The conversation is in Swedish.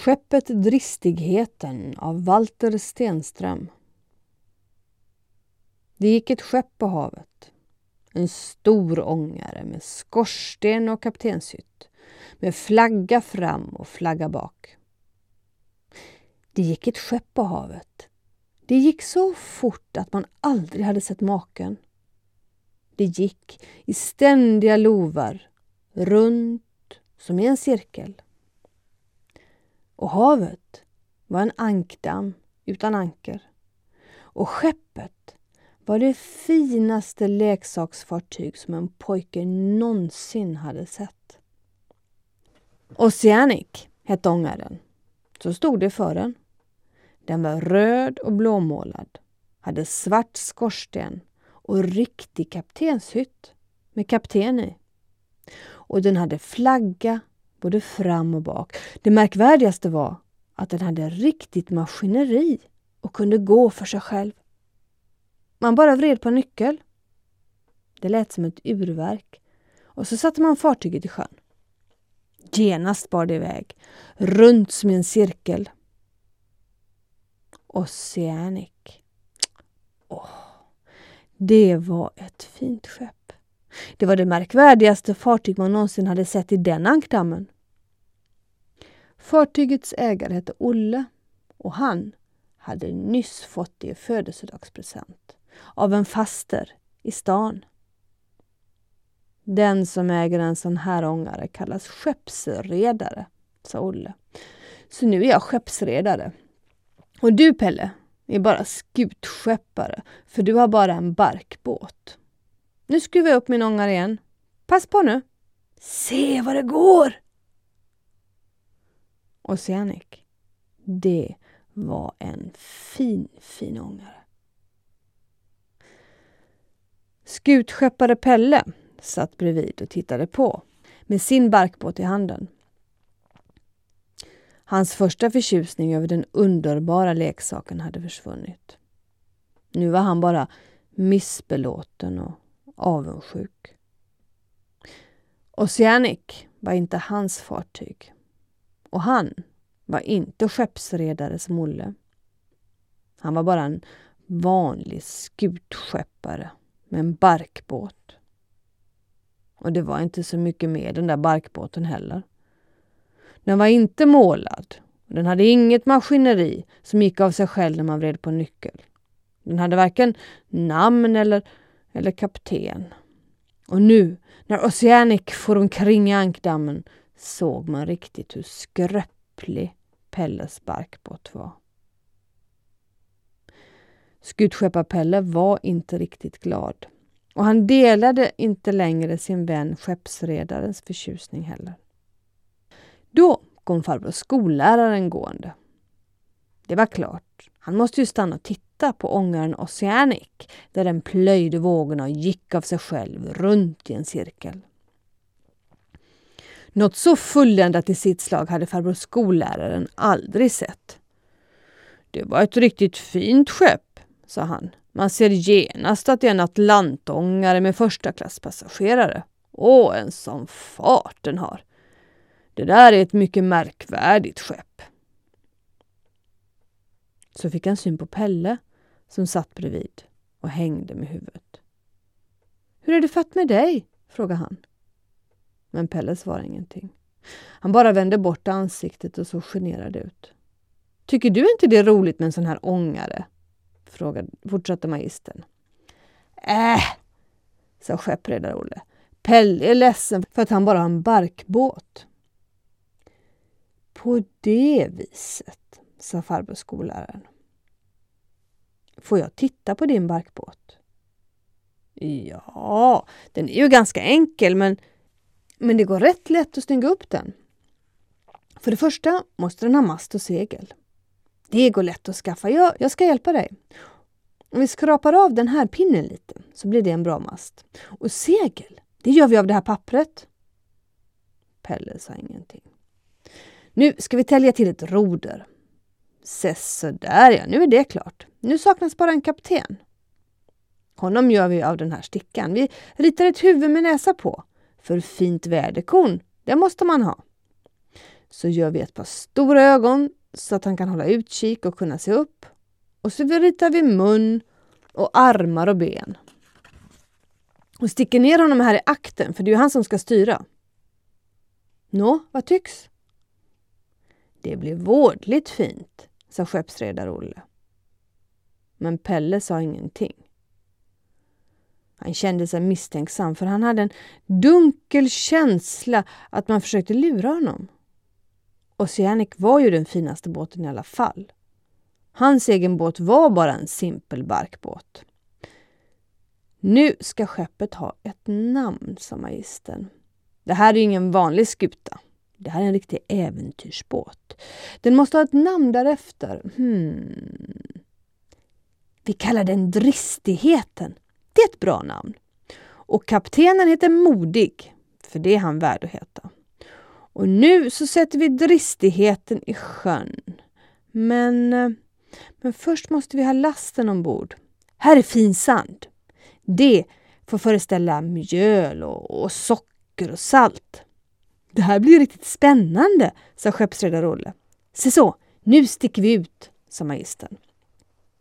Skeppet Dristigheten av Walter Stenström. Det gick ett skepp på havet. En stor ångare med skorsten och kaptenshytt. Med flagga fram och flagga bak. Det gick ett skepp på havet. Det gick så fort att man aldrig hade sett maken. Det gick i ständiga lovar, runt som i en cirkel. Och havet var en ankdamm utan anker. Och skeppet var det finaste leksaksfartyg som en pojke någonsin hade sett. Oceanic hette ångaren. Så stod det för den. Den var röd och blåmålad, hade svart skorsten och riktig kaptenshytt med kapten i. Och den hade flagga både fram och bak. Det märkvärdigaste var att den hade riktigt maskineri och kunde gå för sig själv. Man bara vred på en nyckel. Det lät som ett urverk och så satte man fartyget i sjön. Genast bar det iväg, runt som i en cirkel. Oceanic. Åh, det var ett fint skepp. Det var det märkvärdigaste fartyg man någonsin hade sett i den ankdammen. Fartygets ägare hette Olle och han hade nyss fått det i födelsedagspresent av en faster i stan. Den som äger en sån här ångare kallas skeppsredare, sa Olle. Så nu är jag skeppsredare. Och du Pelle är bara skutskeppare, för du har bara en barkbåt. Nu skruvar jag upp min ångare igen. Pass på nu! Se vad det går! Oceanic, det var en fin, fin ångare. Skutskeppare Pelle satt bredvid och tittade på med sin barkbåt i handen. Hans första förtjusning över den underbara leksaken hade försvunnit. Nu var han bara missbelåten och avundsjuk. Oceanic var inte hans fartyg. Och han var inte skeppsredare som Olle. Han var bara en vanlig skutskeppare med en barkbåt. Och det var inte så mycket med den där barkbåten heller. Den var inte målad. Den hade inget maskineri som gick av sig själv när man vred på nyckel. Den hade varken namn eller, eller kapten. Och nu, när Oceanic for omkring i ankdammen, såg man riktigt hur skröplig Pelles barkbåt var. Skutskepparpelle var inte riktigt glad och han delade inte längre sin vän skeppsredarens förtjusning heller. Då kom farbror skolläraren gående. Det var klart, han måste ju stanna och titta på ångaren Oceanic där den plöjde vågorna och gick av sig själv runt i en cirkel. Något så fulländat i sitt slag hade farbror skolläraren aldrig sett. Det var ett riktigt fint skepp, sa han. Man ser genast att det är en atlantångare med första klasspassagerare. Åh, en sån fart den har! Det där är ett mycket märkvärdigt skepp. Så fick han syn på Pelle som satt bredvid och hängde med huvudet. Hur är det fatt med dig? frågade han. Men Pelle svarade ingenting. Han bara vände bort ansiktet och såg generad ut. Tycker du inte det är roligt med en sån här ångare? Frågade, fortsatte magistern. Äh, sa skeppredare-Olle. Pelle är ledsen för att han bara har en barkbåt. På det viset, sa farbror skolläraren. Får jag titta på din barkbåt? Ja, den är ju ganska enkel men, men det går rätt lätt att stänga upp den. För det första måste den ha mast och segel. Det går lätt att skaffa. Jag, jag ska hjälpa dig. Om vi skrapar av den här pinnen lite så blir det en bra mast. Och segel, det gör vi av det här pappret. Pelle sa ingenting. Nu ska vi tälja till ett roder. Se så där ja, nu är det klart. Nu saknas bara en kapten. Honom gör vi av den här stickan. Vi ritar ett huvud med näsa på. För fint väderkorn, det måste man ha. så gör vi ett par stora ögon så att han kan hålla utkik och kunna se upp. Och så ritar vi mun och armar och ben. Och sticker ner honom här i akten, för det är ju han som ska styra. Nå, vad tycks? Det blir vårdligt fint, sa skeppsredar-Olle. Men Pelle sa ingenting. Han kände sig misstänksam för han hade en dunkel känsla att man försökte lura honom. Oceanic var ju den finaste båten i alla fall. Hans egen båt var bara en simpel barkbåt. Nu ska skeppet ha ett namn, sa magistern. Det här är ingen vanlig skuta. Det här är en riktig äventyrsbåt. Den måste ha ett namn därefter. Hmm. Vi kallar den Dristigheten. Det är ett bra namn. Och kaptenen heter Modig, för det är han värd att heta. Och nu så sätter vi dristigheten i sjön. Men, eh, men först måste vi ha lasten ombord. Här är fin sand. Det får föreställa mjöl och, och socker och salt. Det här blir riktigt spännande, sa skeppsredare Olle. Se så, nu sticker vi ut, sa magistern.